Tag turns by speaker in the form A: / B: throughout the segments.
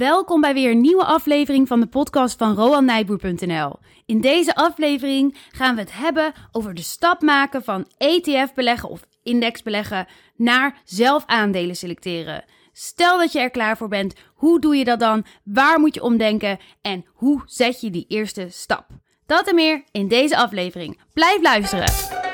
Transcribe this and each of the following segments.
A: Welkom bij weer een nieuwe aflevering van de podcast van RoanNijboer.nl. In deze aflevering gaan we het hebben over de stap maken van ETF beleggen of index beleggen naar zelf aandelen selecteren. Stel dat je er klaar voor bent, hoe doe je dat dan? Waar moet je omdenken? En hoe zet je die eerste stap? Dat en meer in deze aflevering. Blijf luisteren!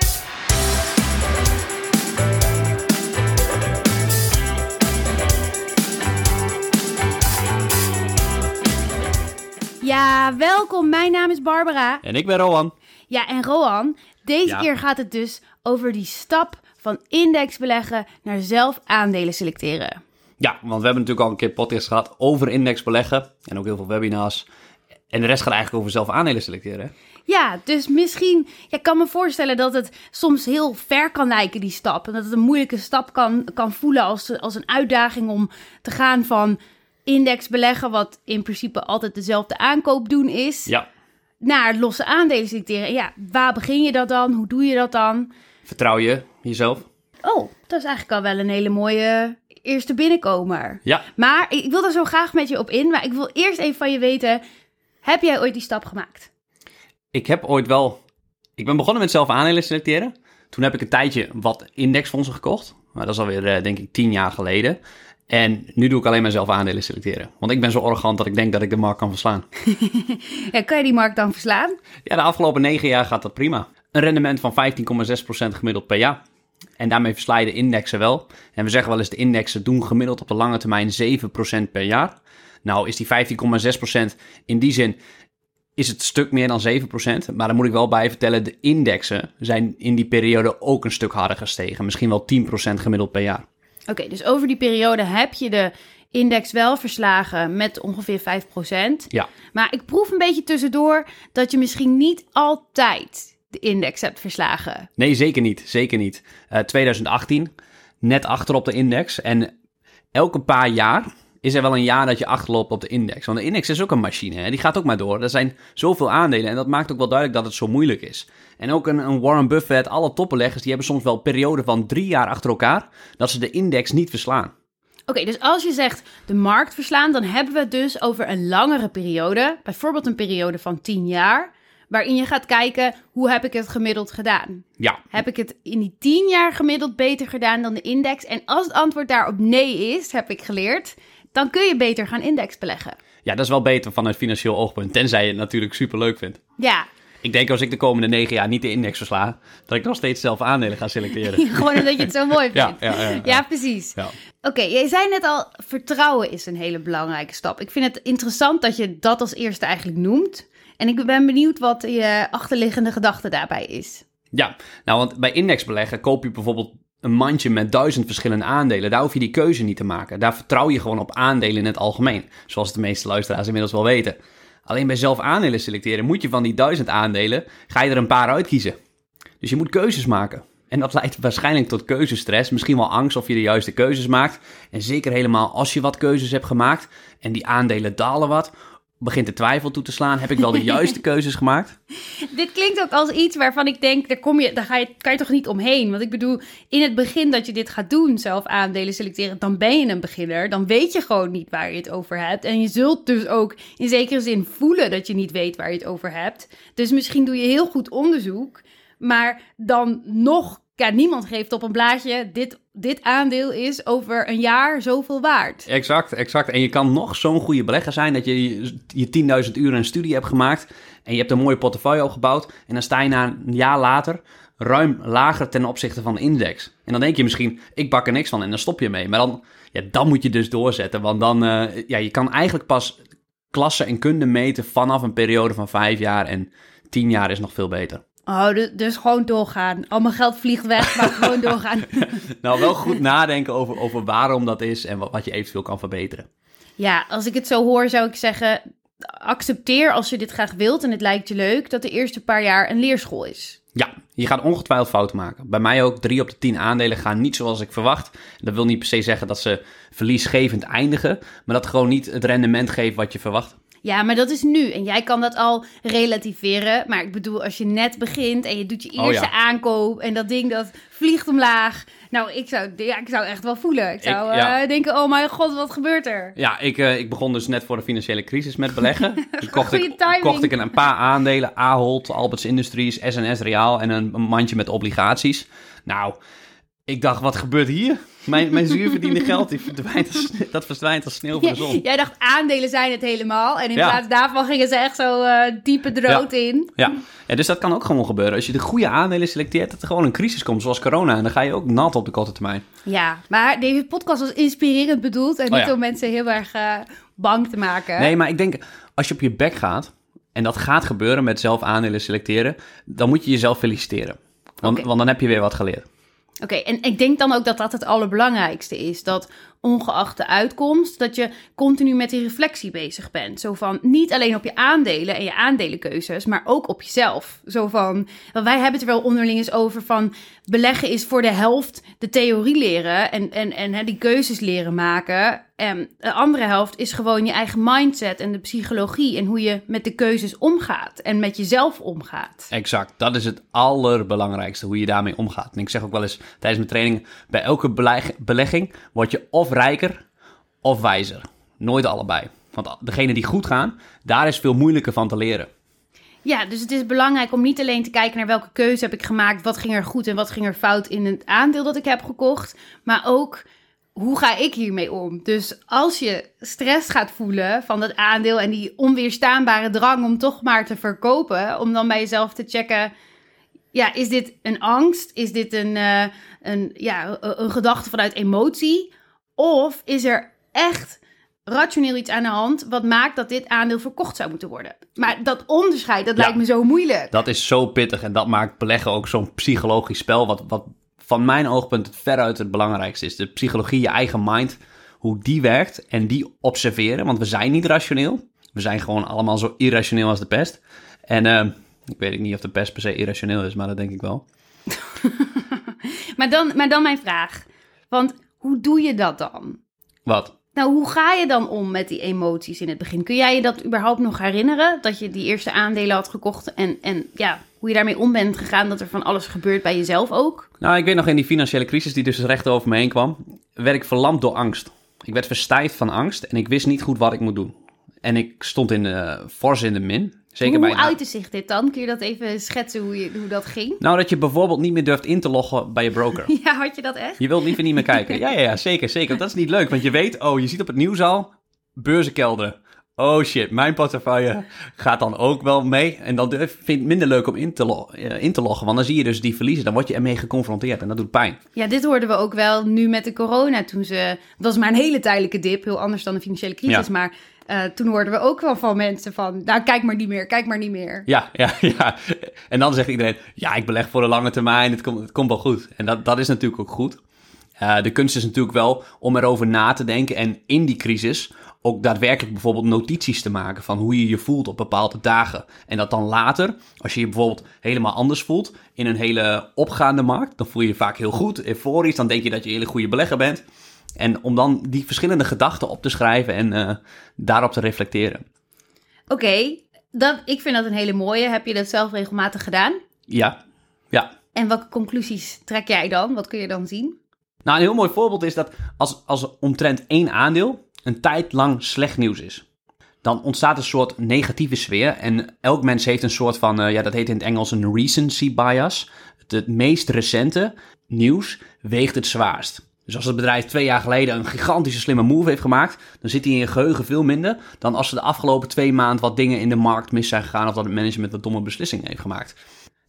A: Ja, welkom. Mijn naam is Barbara.
B: En ik ben Rowan.
A: Ja, en Rohan, deze
B: Ja.
A: keer gaat het dus over die stap van index beleggen naar zelf aandelen selecteren.
B: Ja, want we hebben natuurlijk al een keer podcast gehad over indexbeleggen. En ook heel veel webinars. En de rest gaat eigenlijk over zelf aandelen selecteren. hè?
A: Ja, dus misschien, ja, ik kan me voorstellen dat het soms heel ver kan lijken, die stap. En dat het een moeilijke stap kan, kan voelen als, als een uitdaging om te gaan van index beleggen, wat in principe altijd dezelfde aankoop doen is,
B: Ja,
A: naar losse aandelen selecteren. En Ja, waar begin je dat dan? Hoe doe je dat dan?
B: vertrouw je jezelf?
A: Oh, dat is eigenlijk al wel een hele mooie eerste binnenkomer.
B: Ja,
A: Maar ik wil er zo graag met je op in. Maar ik wil eerst even van je weten: heb jij ooit die stap gemaakt?
B: ik heb ooit wel... Ik ben begonnen met zelf aandelen selecteren. Toen heb ik een tijdje wat indexfondsen gekocht. Maar dat is alweer, eh, denk ik, tien jaar geleden. En nu doe ik alleen maar zelf aandelen selecteren. Want ik ben zo arrogant dat ik denk dat ik de markt kan verslaan.
A: Ja, kan je die markt dan verslaan?
B: Ja, de afgelopen negen jaar gaat dat prima. Een rendement van 15,6% gemiddeld per jaar. En daarmee versla je de indexen wel. En we zeggen wel eens de indexen doen gemiddeld op de lange termijn 7% per jaar. Nou is die 15,6% in die zin is het een stuk meer dan 7%. Maar dan moet ik wel bij vertellen, de indexen zijn in die periode ook een stuk harder gestegen. Misschien wel 10% gemiddeld per jaar.
A: Oké, dus over die periode heb je de index wel verslagen met ongeveer 5%.
B: Ja,
A: Maar ik proef een beetje tussendoor dat je misschien niet altijd de index hebt verslagen.
B: Nee, zeker niet. Zeker niet. Eh, 2018, net achter op de index. En elke paar jaar is er wel een jaar dat je achterloopt op de index. Want de index is ook een machine, hè? die gaat ook maar door. Er zijn zoveel aandelen en dat maakt ook wel duidelijk dat het zo moeilijk is. En ook een, een Warren Buffett, alle toppenleggers, die hebben soms wel perioden van drie jaar achter elkaar... dat ze de index niet verslaan.
A: Oké, dus als je zegt de markt verslaan, dan hebben we het dus over een langere periode. Bijvoorbeeld een periode van 10 jaar. Waarin je gaat kijken, hoe heb ik het gemiddeld gedaan?
B: Ja,
A: Heb ik het in die 10 jaar gemiddeld beter gedaan dan de index? En als het antwoord daarop nee is, heb ik geleerd, dan kun je beter gaan index beleggen.
B: ja, dat is wel beter vanuit financieel oogpunt. Tenzij je het natuurlijk superleuk vindt.
A: Ja,
B: Ik denk als ik de komende negen jaar niet de index versla... dat ik nog steeds zelf aandelen ga selecteren.
A: gewoon omdat je het zo mooi vindt.
B: Ja, ja, ja, ja.
A: Precies.
B: Ja.
A: Oké, jij zei net al, vertrouwen is een hele belangrijke stap. Ik vind het interessant dat je dat als eerste eigenlijk noemt. En ik ben benieuwd wat je achterliggende gedachte daarbij is.
B: Ja, nou want bij indexbeleggen koop je bijvoorbeeld een mandje met duizend verschillende aandelen. Daar hoef je die keuze niet te maken. Daar vertrouw je gewoon op aandelen in het algemeen. Zoals de meeste luisteraars inmiddels wel weten. Alleen bij zelf aandelen selecteren moet je van die duizend aandelen, ga je er een paar uitkiezen. Dus je moet keuzes maken. En dat leidt waarschijnlijk tot keuzestress, misschien wel angst of je de juiste keuzes maakt. En zeker helemaal als je wat keuzes hebt gemaakt en die aandelen dalen wat, begint de twijfel toe te slaan. Heb ik wel de juiste keuzes gemaakt?
A: Dit klinkt ook als iets waarvan ik denk, daar, kom je, daar ga je, kan je toch niet omheen? Want ik bedoel, in het begin dat je dit gaat doen, zelf aandelen selecteren, dan ben je een beginner. Dan weet je gewoon niet waar je het over hebt. En je zult dus ook in zekere zin voelen dat je niet weet waar je het over hebt. Dus misschien doe je heel goed onderzoek, maar dan nog, ja, niemand geeft op een blaadje, dit, dit aandeel is over een jaar zoveel waard.
B: Exact, exact. En je kan nog zo'n goede belegger zijn dat je je 10.000 uur een studie hebt gemaakt en je hebt een mooie portefeuille opgebouwd en dan sta je na een jaar later ruim lager ten opzichte van de index. En dan denk je misschien, ik bak er niks van en dan stop je mee. Maar dan, ja, dan moet je dus doorzetten, want dan, eh, ja, je kan eigenlijk pas klasse en kunde meten vanaf een periode van vijf jaar en tien jaar is nog veel beter.
A: Oh, dus, dus gewoon doorgaan. Al mijn geld vliegt weg, maar gewoon doorgaan.
B: Nou, wel goed nadenken over, over waarom dat is en wat, wat je eventueel kan verbeteren.
A: Ja, als ik het zo hoor, zou ik zeggen: accepteer als je dit graag wilt en het lijkt je leuk, dat de eerste paar jaar een leerschool is.
B: Ja, je gaat ongetwijfeld fouten maken. Bij mij ook, drie op de tien aandelen gaan niet zoals ik verwacht. Dat wil niet per se zeggen dat ze verliesgevend eindigen, maar dat gewoon niet het rendement geeft wat je verwacht.
A: Ja, maar dat is nu. En jij kan dat al relativeren. Maar ik bedoel, als je net begint en je doet je
B: Oh,
A: eerste
B: ja.
A: aankoop en dat ding dat vliegt omlaag. Nou, ik zou, ja, ik zou echt wel voelen. Ik zou
B: Ik- ja.
A: eh, denken, oh mijn god, wat gebeurt er?
B: Ja, ik, eh, ik begon dus net voor de financiële crisis met beleggen. Dus kocht, ik,
A: timing.
B: kocht ik een paar aandelen. Ahold, Alberts Industries, SNS Reaal en een, een mandje met obligaties. Nou, ik dacht, wat gebeurt hier? Mijn, mijn zuurverdiende geld die verdwijnt als, dat verdwijnt als sneeuw voor de zon.
A: Jij dacht, aandelen zijn het helemaal. En in
B: Ja.
A: plaats daarvan gingen ze echt zo eh, diepe de rood in.
B: Ja. ja, dus dat kan ook gewoon gebeuren. Als je de goede aandelen selecteert, dat er gewoon een crisis komt, zoals corona. En dan ga je ook nat op de korte termijn.
A: Ja, maar deze podcast was inspirerend bedoeld. En
B: Oh
A: niet
B: ja.
A: om mensen heel erg eh, bang te maken.
B: Nee, maar ik denk, als je op je bek gaat, en dat gaat gebeuren met zelf aandelen selecteren, dan moet je jezelf feliciteren. Want, want dan heb je weer wat geleerd.
A: Oké, en ik denk dan ook dat dat het allerbelangrijkste is. Dat ongeacht de uitkomst, dat je continu met die reflectie bezig bent. Zo van, niet alleen op je aandelen en je aandelenkeuzes, maar ook op jezelf. Zo van, wij hebben het er wel onderling eens over van, beleggen is voor de helft de theorie leren en, en, en hè, die keuzes leren maken. En de andere helft is gewoon je eigen mindset en de psychologie en hoe je met de keuzes omgaat en met jezelf omgaat.
B: Exact, dat is het allerbelangrijkste, hoe je daarmee omgaat. En ik zeg ook wel eens tijdens mijn training, bij elke beleg- belegging word je of rijker of wijzer. Nooit allebei. Want degene die goed gaan, daar is veel moeilijker van te leren.
A: Ja, dus het is belangrijk om niet alleen te kijken naar welke keuze heb ik gemaakt, wat ging er goed en wat ging er fout in het aandeel dat ik heb gekocht, maar ook hoe ga ik hiermee om? Dus als je stress gaat voelen van dat aandeel en die onweerstaanbare drang om toch maar te verkopen, om dan bij jezelf te checken, ja, is dit een angst? Is dit een, eh, een, ja, een, een gedachte vanuit emotie? Of is er echt rationeel iets aan de hand wat maakt dat dit aandeel verkocht zou moeten worden? Maar dat onderscheid, dat
B: Ja.
A: lijkt me zo moeilijk.
B: Dat is zo pittig en dat maakt beleggen ook zo'n psychologisch spel, wat, wat van mijn oogpunt het veruit het belangrijkste is. De psychologie, je eigen mind, hoe die werkt en die observeren, want we zijn niet rationeel. We zijn gewoon allemaal zo irrationeel als de pest. En eh, ik weet niet of de pest per se irrationeel is, maar dat denk ik wel.
A: Maar dan, maar dan mijn vraag. Want hoe doe je dat dan?
B: Wat?
A: Nou, hoe ga je dan om met die emoties in het begin? Kun jij je dat überhaupt nog herinneren? Dat je die eerste aandelen had gekocht en, en ja, hoe je daarmee om bent gegaan, dat er van alles gebeurt bij jezelf ook?
B: Nou, ik weet nog in die financiële crisis die dus recht over me heen kwam, werd ik verlamd door angst. Ik werd verstijfd van angst en ik wist niet goed wat ik moet doen. En ik stond in de, fors in de min. Zeker bij
A: hoe
B: een-
A: uitte zich dit dan? Kun je dat even schetsen hoe, je, hoe dat ging?
B: Nou, dat je bijvoorbeeld niet meer durft in te loggen bij je broker.
A: Ja, had je dat echt?
B: Je wilt liever niet meer kijken. Ja, ja, ja, zeker, zeker. Dat is niet leuk, want je weet, oh, je ziet op het nieuws al, beurzen kelderen. Oh shit, mijn portefeuille gaat dan ook wel mee. En dan vind ik het minder leuk om in te, lo- eh, in te loggen, want dan zie je dus die verliezen. Dan word je ermee geconfronteerd en dat doet pijn.
A: Ja, dit hoorden we ook wel nu met de corona. Toen ze, het was maar een hele tijdelijke dip, heel anders dan de financiële crisis.
B: Ja.
A: Maar eh, toen hoorden we ook wel van mensen van, nou kijk maar niet meer, kijk maar niet meer.
B: Ja, ja, ja. En dan zegt iedereen, ja, ik beleg voor de lange termijn, het komt, het komt wel goed. En dat, dat is natuurlijk ook goed. Eh, de kunst is natuurlijk wel om erover na te denken en in die crisis ook daadwerkelijk bijvoorbeeld notities te maken van hoe je je voelt op bepaalde dagen. En dat dan later, als je je bijvoorbeeld helemaal anders voelt in een hele opgaande markt, dan voel je je vaak heel goed, euforisch, dan denk je dat je een hele goede belegger bent. En om dan die verschillende gedachten op te schrijven en eh, daarop te reflecteren.
A: Oké, dat ik vind dat een hele mooie. Heb je dat zelf regelmatig gedaan?
B: Ja, ja.
A: En welke conclusies trek jij dan? Wat kun je dan zien?
B: Nou, een heel mooi voorbeeld is dat als, als omtrent één aandeel een tijd lang slecht nieuws is, dan ontstaat een soort negatieve sfeer. En elk mens heeft een soort van, eh, ja, dat heet in het Engels een recency bias. Het, het meest recente nieuws weegt het zwaarst. Dus als het bedrijf twee jaar geleden een gigantische slimme move heeft gemaakt, dan zit die in je geheugen veel minder dan als er de afgelopen twee maanden wat dingen in de markt mis zijn gegaan of dat het management wat domme beslissingen heeft gemaakt.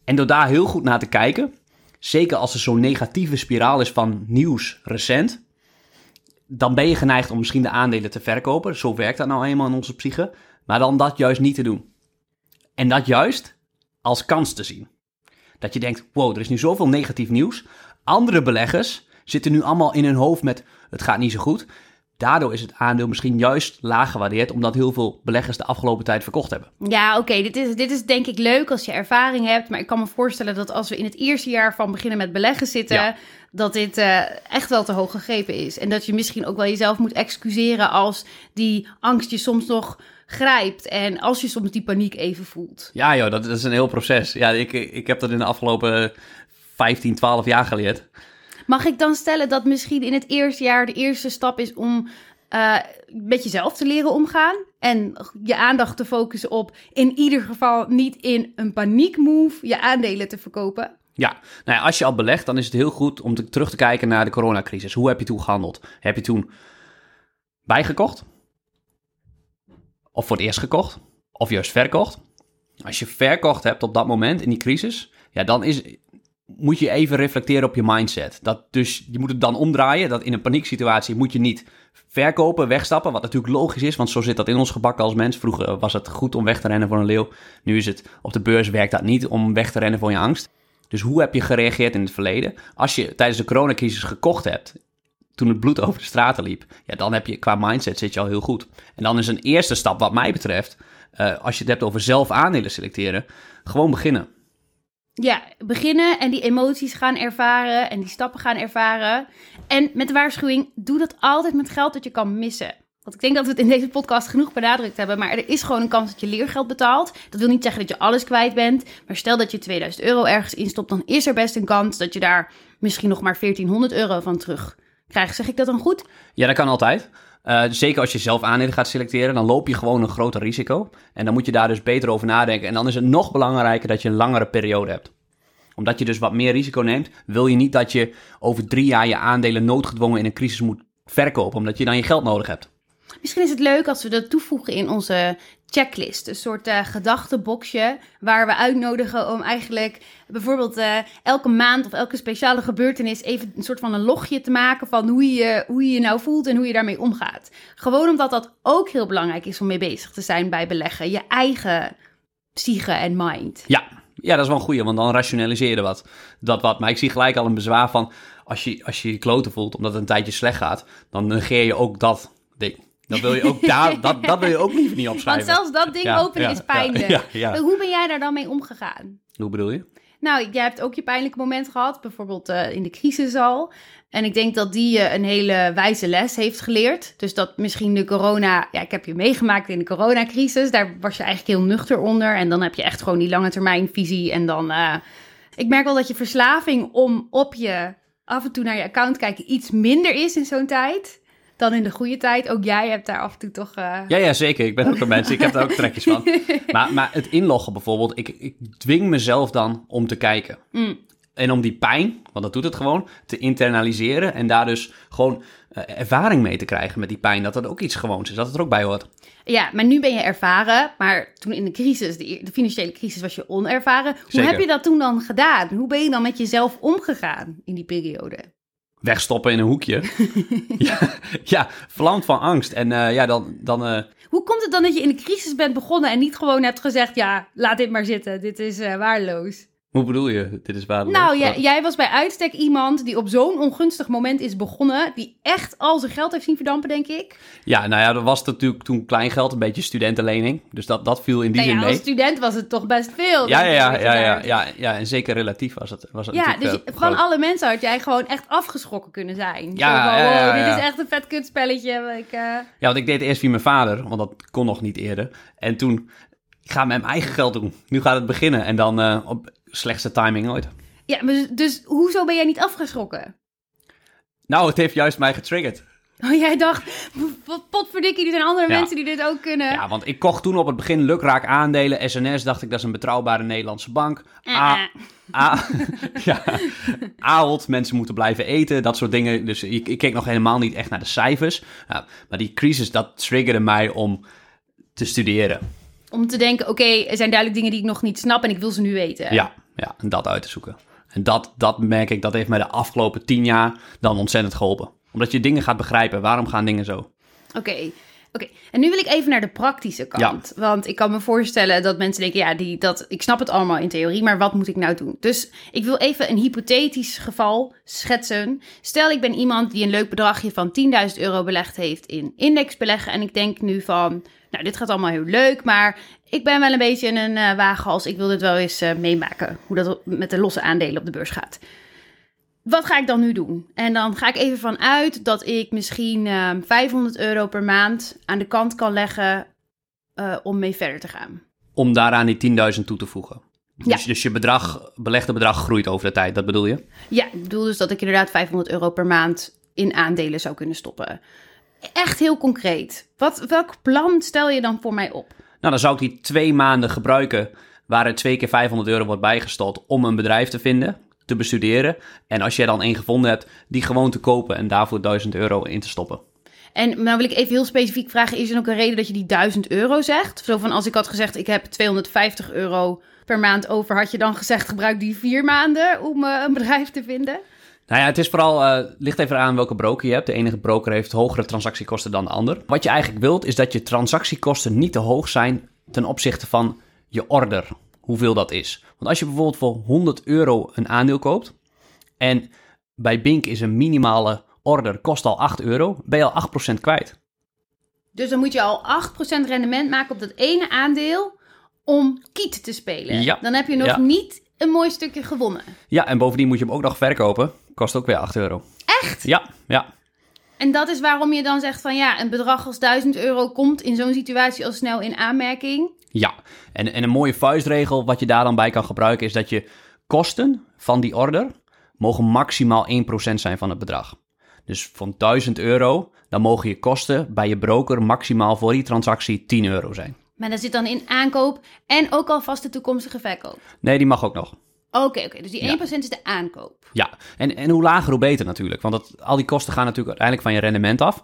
B: En door daar heel goed naar te kijken, zeker als er zo'n negatieve spiraal is van nieuws recent, dan ben je geneigd om misschien de aandelen te verkopen. Zo werkt dat nou eenmaal in onze psyche. Maar dan dat juist niet te doen. En dat juist als kans te zien. Dat je denkt, wow, er is nu zoveel negatief nieuws. Andere beleggers zitten nu allemaal in hun hoofd met, het gaat niet zo goed. daardoor is het aandeel misschien juist laag gewaardeerd, omdat heel veel beleggers de afgelopen tijd verkocht hebben.
A: Ja, oké, dit, is, dit is denk ik leuk als je ervaring hebt. Maar ik kan me voorstellen dat als we in het eerste jaar van beginnen met beleggen zitten,
B: Ja.
A: dat dit eh, echt wel te hoog gegrepen is. En dat je misschien ook wel jezelf moet excuseren als die angst je soms nog grijpt. En als je soms die paniek even voelt.
B: Ja joh, dat, dat is een heel proces. Ja, ik, ik heb dat in de afgelopen 15, 12 jaar geleerd.
A: Mag ik dan stellen dat misschien in het eerste jaar de eerste stap is om eh, met jezelf te leren omgaan en je aandacht te focussen op in ieder geval niet in een paniekmove je aandelen te verkopen?
B: Ja, nou ja, als je al belegt, dan is het heel goed om te, terug te kijken naar de coronacrisis. Hoe heb je toen gehandeld? Heb je toen bijgekocht? Of voor het eerst gekocht? Of juist verkocht? Als je verkocht hebt op dat moment in die crisis, ja, dan is, moet je even reflecteren op je mindset. Dat dus, je moet het dan omdraaien, dat in een panieksituatie moet je niet verkopen, wegstappen, wat natuurlijk logisch is, want zo zit dat in ons gebakken als mens. Vroeger was het goed om weg te rennen voor een leeuw. Nu is het op de beurs werkt dat niet om weg te rennen voor je angst. Dus hoe heb je gereageerd in het verleden? Als je tijdens de coronacrisis gekocht hebt, toen het bloed over de straten liep, ja, dan heb je qua mindset zit je al heel goed. En dan is een eerste stap, wat mij betreft, eh, als je het hebt over zelf aandelen selecteren, gewoon beginnen.
A: Ja, beginnen en die emoties gaan ervaren en die stappen gaan ervaren. En met de waarschuwing, doe dat altijd met geld dat je kan missen. Want ik denk dat we het in deze podcast genoeg benadrukt hebben. Maar er is gewoon een kans dat je leergeld betaalt. Dat wil niet zeggen dat je alles kwijt bent. Maar stel dat je 2000 euro ergens instopt, dan is er best een kans dat je daar misschien nog maar 1400 euro van terug krijgt. Zeg ik dat dan goed?
B: Ja, dat kan altijd. Eh, zeker als je zelf aandelen gaat selecteren, dan loop je gewoon een groter risico. En dan moet je daar dus beter over nadenken. En dan is het nog belangrijker dat je een langere periode hebt. Omdat je dus wat meer risico neemt, wil je niet dat je over drie jaar je aandelen noodgedwongen in een crisis moet verkopen, omdat je dan je geld nodig hebt.
A: Misschien is het leuk als we dat toevoegen in onze checklist. Een soort eh gedachtenboxje waar we uitnodigen om eigenlijk bijvoorbeeld eh, elke maand of elke speciale gebeurtenis even een soort van een logje te maken van hoe je, hoe je je nou voelt en hoe je daarmee omgaat. Gewoon omdat dat ook heel belangrijk is om mee bezig te zijn bij beleggen. Je eigen psyche en mind.
B: Ja, ja, dat is wel een goeie, want dan rationaliseer je wat, dat wat. Maar ik zie gelijk al een bezwaar van, als je als je, je kloten voelt omdat het een tijdje slecht gaat, dan negeer je ook dat ding. Dat wil je ook, daar, dat, dat wil je ook liever niet
A: Want
B: opschrijven.
A: zelfs dat ding
B: Ja,
A: openen
B: ja,
A: is pijnlijk.
B: ja.
A: Hoe ben jij daar dan mee omgegaan?
B: Hoe bedoel je?
A: Nou, jij hebt ook je pijnlijke moment gehad, bijvoorbeeld eh, in de crisis al. En ik denk dat die je een hele wijze les heeft geleerd. Dus dat misschien de corona... Ja, ik heb je meegemaakt in de coronacrisis. Daar was je eigenlijk heel nuchter onder. En dan heb je echt gewoon die lange termijn visie. En dan... eh, ik merk wel dat je verslaving om op je af en toe naar je account kijken iets minder is in zo'n tijd dan in de goede tijd. Ook jij hebt daar af en toe toch... eh,
B: Ja, ja, zeker. Ik ben ook een mens. Ik heb daar ook trekjes van. Maar, maar het inloggen bijvoorbeeld, ik, ik dwing mezelf dan om te kijken.
A: Mm.
B: En om die pijn, want dat doet het gewoon, te internaliseren. En daar dus gewoon eh, ervaring mee te krijgen met die pijn. Dat dat ook iets gewoons is, dat het er ook bij hoort.
A: Ja, maar nu ben je ervaren. Maar toen in de crisis, de, de financiële crisis, was je onervaren. Hoe
B: Zeker.
A: heb je dat toen dan gedaan? Hoe ben je dan met jezelf omgegaan in die periode?
B: Wegstoppen in een hoekje. ja, ja, verlamd van angst. En eh, ja, dan... dan eh,
A: Hoe komt het dan dat je in de crisis bent begonnen en niet gewoon hebt gezegd: ja, laat dit maar zitten, dit is eh, waardeloos?
B: Hoe bedoel je? Dit is waardeloos.
A: Nou, jij, jij was bij uitstek iemand die op zo'n ongunstig moment is begonnen, die echt al zijn geld heeft zien verdampen, denk ik.
B: Ja, nou ja, dat was natuurlijk toen kleingeld, een beetje studentenlening. Dus dat, dat viel in die
A: Nou
B: zin
A: ja,
B: mee.
A: als student was het toch best veel.
B: Ja, ja, ja, ja, ja,
A: daar-
B: ja, en zeker relatief was het, was het
A: Ja, dus
B: eh,
A: van
B: groot.
A: alle mensen had jij gewoon echt afgeschrokken kunnen zijn.
B: Ja,
A: van,
B: ja, ja,
A: wow,
B: ja.
A: dit is echt een vet kutspelletje. Ik, eh,
B: Ja, want ik deed eerst via mijn vader, want dat kon nog niet eerder. En toen, ik ga met mijn eigen geld doen. Nu gaat het beginnen en dan eh, op slechtste timing ooit.
A: Ja, maar dus, dus hoezo ben jij niet afgeschrokken?
B: Nou, het heeft juist mij getriggerd.
A: Oh, jij dacht, wat potverdikkie, er zijn andere
B: Ja.
A: mensen die dit ook kunnen.
B: Ja, want ik kocht toen op het begin lukraak aandelen. SNS dacht ik, dat is een betrouwbare Nederlandse bank.
A: Eh,
B: A,
A: eh.
B: A, ja, Ahold, mensen moeten blijven eten, dat soort dingen. Dus ik, ik keek nog helemaal niet echt naar de cijfers. Ja, maar die crisis, dat triggerde mij om te studeren.
A: Om te denken, oké, er zijn duidelijk dingen die ik nog niet snap en ik wil ze nu weten.
B: Ja, ja, en dat uit te zoeken. En dat, dat merk ik, dat heeft mij de afgelopen tien jaar dan ontzettend geholpen. Omdat je dingen gaat begrijpen. Waarom gaan dingen zo?
A: Oké, Oké, en nu wil ik even naar de praktische kant. Want ik kan me voorstellen dat mensen denken, ja, die, dat, ik snap het allemaal in theorie, maar wat moet ik nou doen? Dus ik wil even een hypothetisch geval schetsen. Stel, ik ben iemand die een leuk bedragje van 10.000 euro belegd heeft in indexbeleggen. En ik denk nu van, nou, dit gaat allemaal heel leuk, maar ik ben wel een beetje in een uh, wagenhals. Ik wil dit wel eens uh, meemaken, hoe dat met de losse aandelen op de beurs gaat wat ga ik dan nu doen? En dan ga ik even vanuit dat ik misschien uh, ehm, 500 euro per maand aan de kant kan leggen uh, om mee verder te gaan.
B: Om daaraan die 10.000 toe te voegen. Dus, ja. dus je bedrag, belegde bedrag groeit over de tijd, dat bedoel je?
A: Ja, ik bedoel dus dat ik inderdaad 500 euro per maand in aandelen zou kunnen stoppen. Echt heel concreet. Wat, welk plan stel je dan voor mij op?
B: Nou, dan zou ik die twee maanden gebruiken waar er twee keer 500 euro wordt bijgestald om een bedrijf te vinden te bestuderen. En als jij dan één gevonden hebt, die gewoon te kopen en daarvoor 1000 euro in te stoppen.
A: En nou wil ik even heel specifiek vragen, is er ook een reden dat je die 1000 euro zegt? Zo van als ik had gezegd, ik heb 250 euro per maand over, had je dan gezegd, gebruik die vier maanden om uh, een bedrijf te vinden?
B: Nou ja, het is vooral, uh, ligt even aan welke broker je hebt. De enige broker heeft hogere transactiekosten dan de ander. Wat je eigenlijk wilt, is dat je transactiekosten niet te hoog zijn ten opzichte van je order hoeveel dat is. Want als je bijvoorbeeld voor 100 euro een aandeel koopt en bij Bink is een minimale order kost al 8 euro, ben je al 8% kwijt.
A: Dus dan moet je al 8% rendement maken op dat ene aandeel om kiet te spelen. Ja. Dan heb je nog niet een mooi stukje gewonnen.
B: Ja, en bovendien moet je hem ook nog verkopen. Kost ook weer 8 euro.
A: Echt?
B: Ja, ja.
A: En dat is waarom je dan zegt van ja, een bedrag als 1000 euro komt in zo'n situatie al snel in aanmerking.
B: Ja, en, en een mooie vuistregel wat je daar dan bij kan gebruiken is dat je kosten van die order mogen maximaal 1% zijn van het bedrag. Dus van 1000 euro, dan mogen je kosten bij je broker maximaal voor die transactie 10 euro zijn.
A: Maar dat zit dan in aankoop en ook alvast de toekomstige verkoop?
B: Nee, die mag ook nog.
A: Oké, oké. Dus die 1% is de aankoop.
B: Ja, en, en hoe lager hoe beter natuurlijk. Want dat, al die kosten gaan natuurlijk uiteindelijk van je rendement af.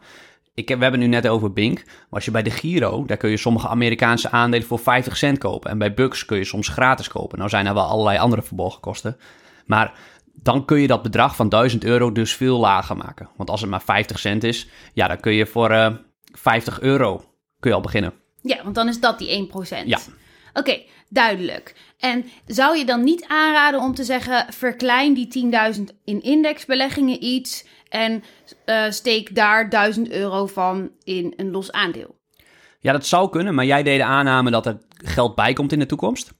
B: Ik heb, we hebben het nu net over Bink. Maar als je bij de Giro, daar kun je sommige Amerikaanse aandelen voor 50 cent kopen. En bij Bucks kun je soms gratis kopen. Nou zijn er wel allerlei andere verborgen kosten. Maar dan kun je dat bedrag van 1000 euro dus veel lager maken. Want als het maar 50 cent is, ja, dan kun je voor uh, eh, 50 euro kun je al beginnen.
A: Ja, want dan is dat die 1%.
B: Ja.
A: Oké, duidelijk. En zou je dan niet aanraden om te zeggen: verklein die 10.000 in indexbeleggingen iets en uh, steek daar 1000 euro van in een los aandeel?
B: Ja, dat zou kunnen, maar jij deed de aanname dat er geld bij komt in de toekomst.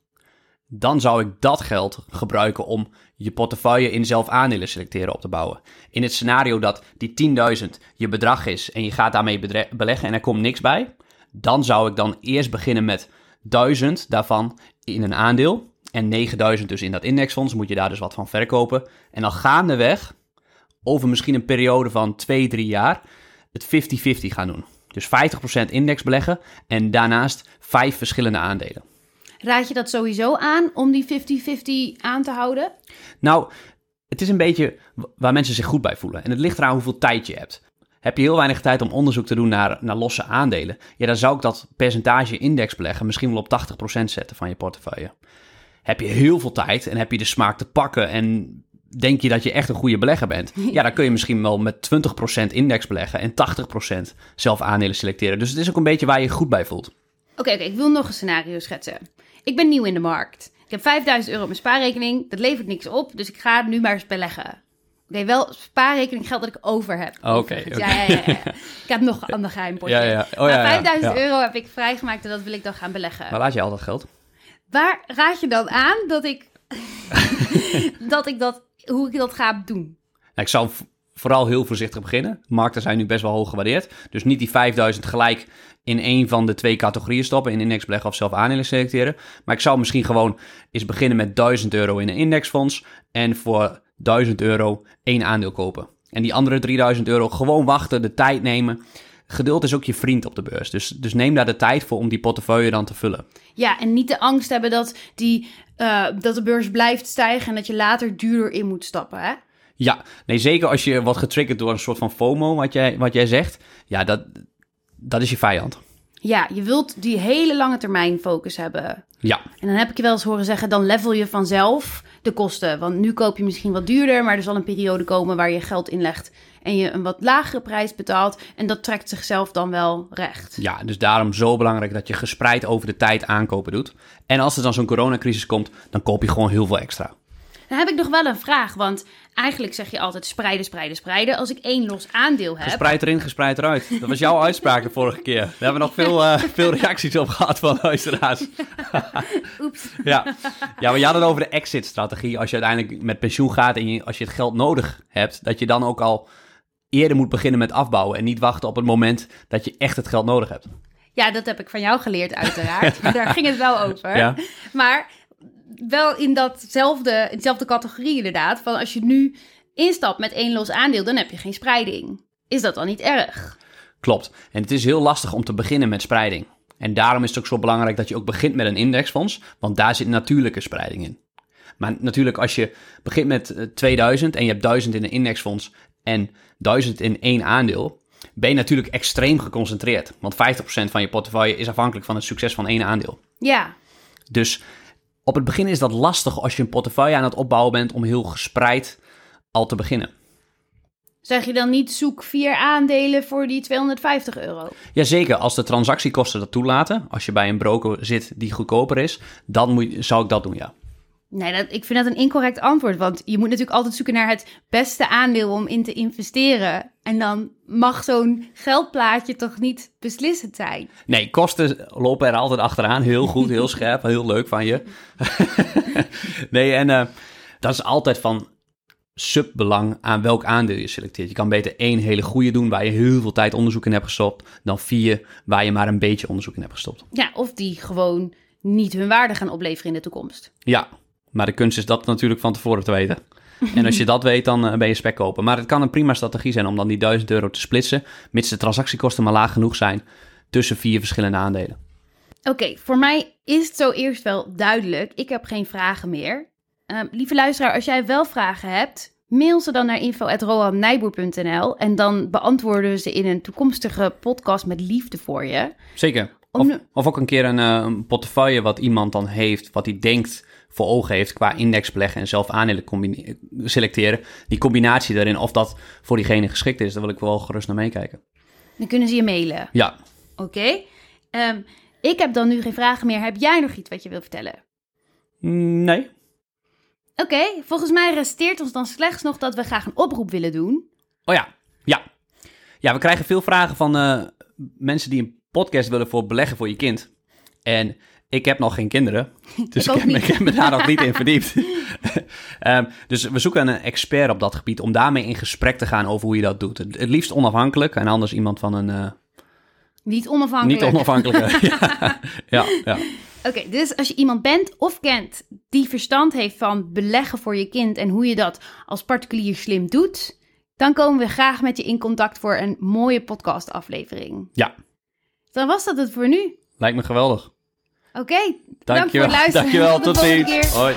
B: Dan zou ik dat geld gebruiken om je portefeuille in zelf aandelen selecteren op te bouwen. In het scenario dat die 10.000 je bedrag is en je gaat daarmee beleggen en er komt niks bij, dan zou ik dan eerst beginnen met 1000 daarvan in een aandeel. En 9000 dus in dat indexfonds. Moet je daar dus wat van verkopen. En dan gaandeweg, over misschien een periode van 2, 3 jaar, het 50-50 gaan doen. Dus 50% index beleggen en daarnaast vijf verschillende aandelen.
A: Raad je dat sowieso aan om die 50-50 aan te houden?
B: Nou, het is een beetje waar mensen zich goed bij voelen. En het ligt eraan hoeveel tijd je hebt. Heb je heel weinig tijd om onderzoek te doen naar, naar losse aandelen? Ja, dan zou ik dat percentage index beleggen misschien wel op 80% zetten van je portefeuille. Heb je heel veel tijd en heb je de smaak te pakken en denk je dat je echt een goede belegger bent? Ja, dan kun je misschien wel met 20% index beleggen en 80% zelf aandelen selecteren. Dus het is ook een beetje waar je je goed bij voelt.
A: Oké, oké, ik wil nog een scenario schetsen. Ik ben nieuw in de markt. Ik heb 5000 euro op mijn spaarrekening. Dat levert niks op, dus ik ga nu maar eens beleggen. Nee, wel spaarrekening geld dat ik over heb.
B: Oké. Okay,
A: ja, ja, ja, Ik heb nog een ander geheim potje. Ja, ja. Oh, ja, 5000 euro heb ik vrijgemaakt en dat wil ik dan gaan beleggen.
B: Waar laat je al dat geld?
A: Waar raad je dan aan dat ik dat ik dat hoe ik dat ga doen? Nou,
B: ik zou vooral heel voorzichtig beginnen. Markten zijn nu best wel hoog gewaardeerd. Dus niet die 5000 gelijk in één van de twee categorieën stoppen. In index beleggen of zelf aandelen selecteren. Maar ik zou misschien gewoon eens beginnen met 1000 euro in een indexfonds. En voor 1000 euro één aandeel kopen. En die andere 3000 euro gewoon wachten, de tijd nemen. Geduld is ook je vriend op de beurs. Dus, dus neem daar de tijd voor om die portefeuille dan te vullen.
A: Ja, en niet de angst hebben dat, die, uh, dat de beurs blijft stijgen en dat je later duurder in moet stappen. Hè?
B: Ja, nee, zeker als je wordt getriggerd door een soort van FOMO, wat jij, wat jij zegt. Ja, dat, dat is je vijand.
A: Ja, je wilt die hele lange termijn focus hebben.
B: Ja,
A: En dan heb ik je wel eens horen zeggen, dan level je vanzelf de kosten. Want nu koop je misschien wat duurder, maar er zal een periode komen waar je geld inlegt en je een wat lagere prijs betaalt. En dat trekt zichzelf dan wel recht.
B: ja, dus daarom zo belangrijk dat je gespreid over de tijd aankopen doet. En als er dan zo'n coronacrisis komt, dan koop je gewoon heel veel extra.
A: Dan heb ik nog wel een vraag, want eigenlijk zeg je altijd spreiden, spreiden, spreiden. Als ik één los aandeel heb,
B: Gespreid erin, gespreid eruit. Dat was jouw uitspraak de vorige keer. Daar hebben we nog veel, eh, veel reacties op gehad van luisteraars.
A: oeps,
B: Ja. ja, maar je had het over de exit-strategie. Als je uiteindelijk met pensioen gaat en je, als je het geld nodig hebt, dat je dan ook al eerder moet beginnen met afbouwen. En niet wachten op het moment dat je echt het geld nodig hebt.
A: Ja, dat heb ik van jou geleerd, uiteraard. Daar ging het wel over.
B: Ja.
A: Maar wel in datzelfde, in dezelfde categorie inderdaad. Van als je nu instapt met één los aandeel, dan heb je geen spreiding. Is dat dan niet erg?
B: Klopt. En het is heel lastig om te beginnen met spreiding. En daarom is het ook zo belangrijk dat je ook begint met een indexfonds, want daar zit natuurlijke spreiding in. Maar natuurlijk, als je begint met eh, 2000 en je hebt 1000 in een indexfonds en 1000 in één aandeel, ben je natuurlijk extreem geconcentreerd. Want 50% van je portefeuille is afhankelijk van het succes van één aandeel.
A: Ja,
B: Dus op het begin is dat lastig als je een portefeuille aan het opbouwen bent om heel gespreid al te beginnen.
A: zeg je dan niet zoek vier aandelen voor die 250 euro?
B: Jazeker, als de transactiekosten dat toelaten, als je bij een broker zit die goedkoper is, dan moet, zou ik dat doen, ja.
A: Nee, dat, ik vind dat een incorrect antwoord. Want je moet natuurlijk altijd zoeken naar het beste aandeel om in te investeren. En dan mag zo'n geldplaatje toch niet beslissend zijn.
B: Nee, kosten lopen er altijd achteraan. Heel goed, heel scherp, heel leuk van je. nee, en eh, dat is altijd van subbelang aan welk aandeel je selecteert. Je kan beter één hele goede doen waar je heel veel tijd onderzoek in hebt gestopt, dan vier waar je maar een beetje onderzoek in hebt gestopt.
A: Ja, of die gewoon niet hun waarde gaan opleveren in de toekomst.
B: Ja, maar de kunst is dat natuurlijk van tevoren te weten. En als je dat weet, dan eh, ben je spek kopen. Maar het kan een prima strategie zijn om dan die 1000 euro te splitsen, mits de transactiekosten maar laag genoeg zijn tussen vier verschillende aandelen.
A: Oké, voor mij is het zo eerst wel duidelijk. Ik heb geen vragen meer. Ehm, lieve luisteraar, als jij wel vragen hebt, mail ze dan naar info.roannijboer.nl en dan beantwoorden we ze in een toekomstige podcast met liefde voor je.
B: Zeker.
A: Om
B: Of,
A: nu-
B: of ook een keer een, eh, een portefeuille wat iemand dan heeft, wat hij denkt voor ogen heeft qua index beleggen en zelf aandelen selecteren. Die combinatie daarin, of dat voor diegene geschikt is, daar wil ik wel gerust naar meekijken.
A: Dan kunnen ze je mailen.
B: Ja,
A: Oké. Ehm, ik heb dan nu geen vragen meer. Heb jij nog iets wat je wilt vertellen?
B: Nee.
A: Oké, volgens mij resteert ons dan slechts nog dat we graag een oproep willen doen.
B: Oh ja, ja. Ja, we krijgen veel vragen van eh, mensen die een podcast willen voor beleggen voor je kind. En ik heb nog geen kinderen, dus
A: Ik
B: heb, me-
A: niet.
B: ik heb me daar nog niet in verdiept. Ehm, dus we zoeken een expert op dat gebied om daarmee in gesprek te gaan over hoe je dat doet. Het, liefst onafhankelijk en anders iemand van een eh,
A: Niet onafhankelijk.
B: niet onafhankelijke. ja, ja, ja.
A: Oké, dus als je iemand bent of kent die verstand heeft van beleggen voor je kind en hoe je dat als particulier slim doet, dan komen we graag met je in contact voor een mooie podcastaflevering.
B: ja,
A: Dan was dat het voor nu.
B: lijkt me geweldig.
A: Oké, bedankt voor
B: Dankjewel.
A: het luisteren.
B: Dankjewel,
A: Tot
B: tot ziens.
A: keer.
B: Hoi.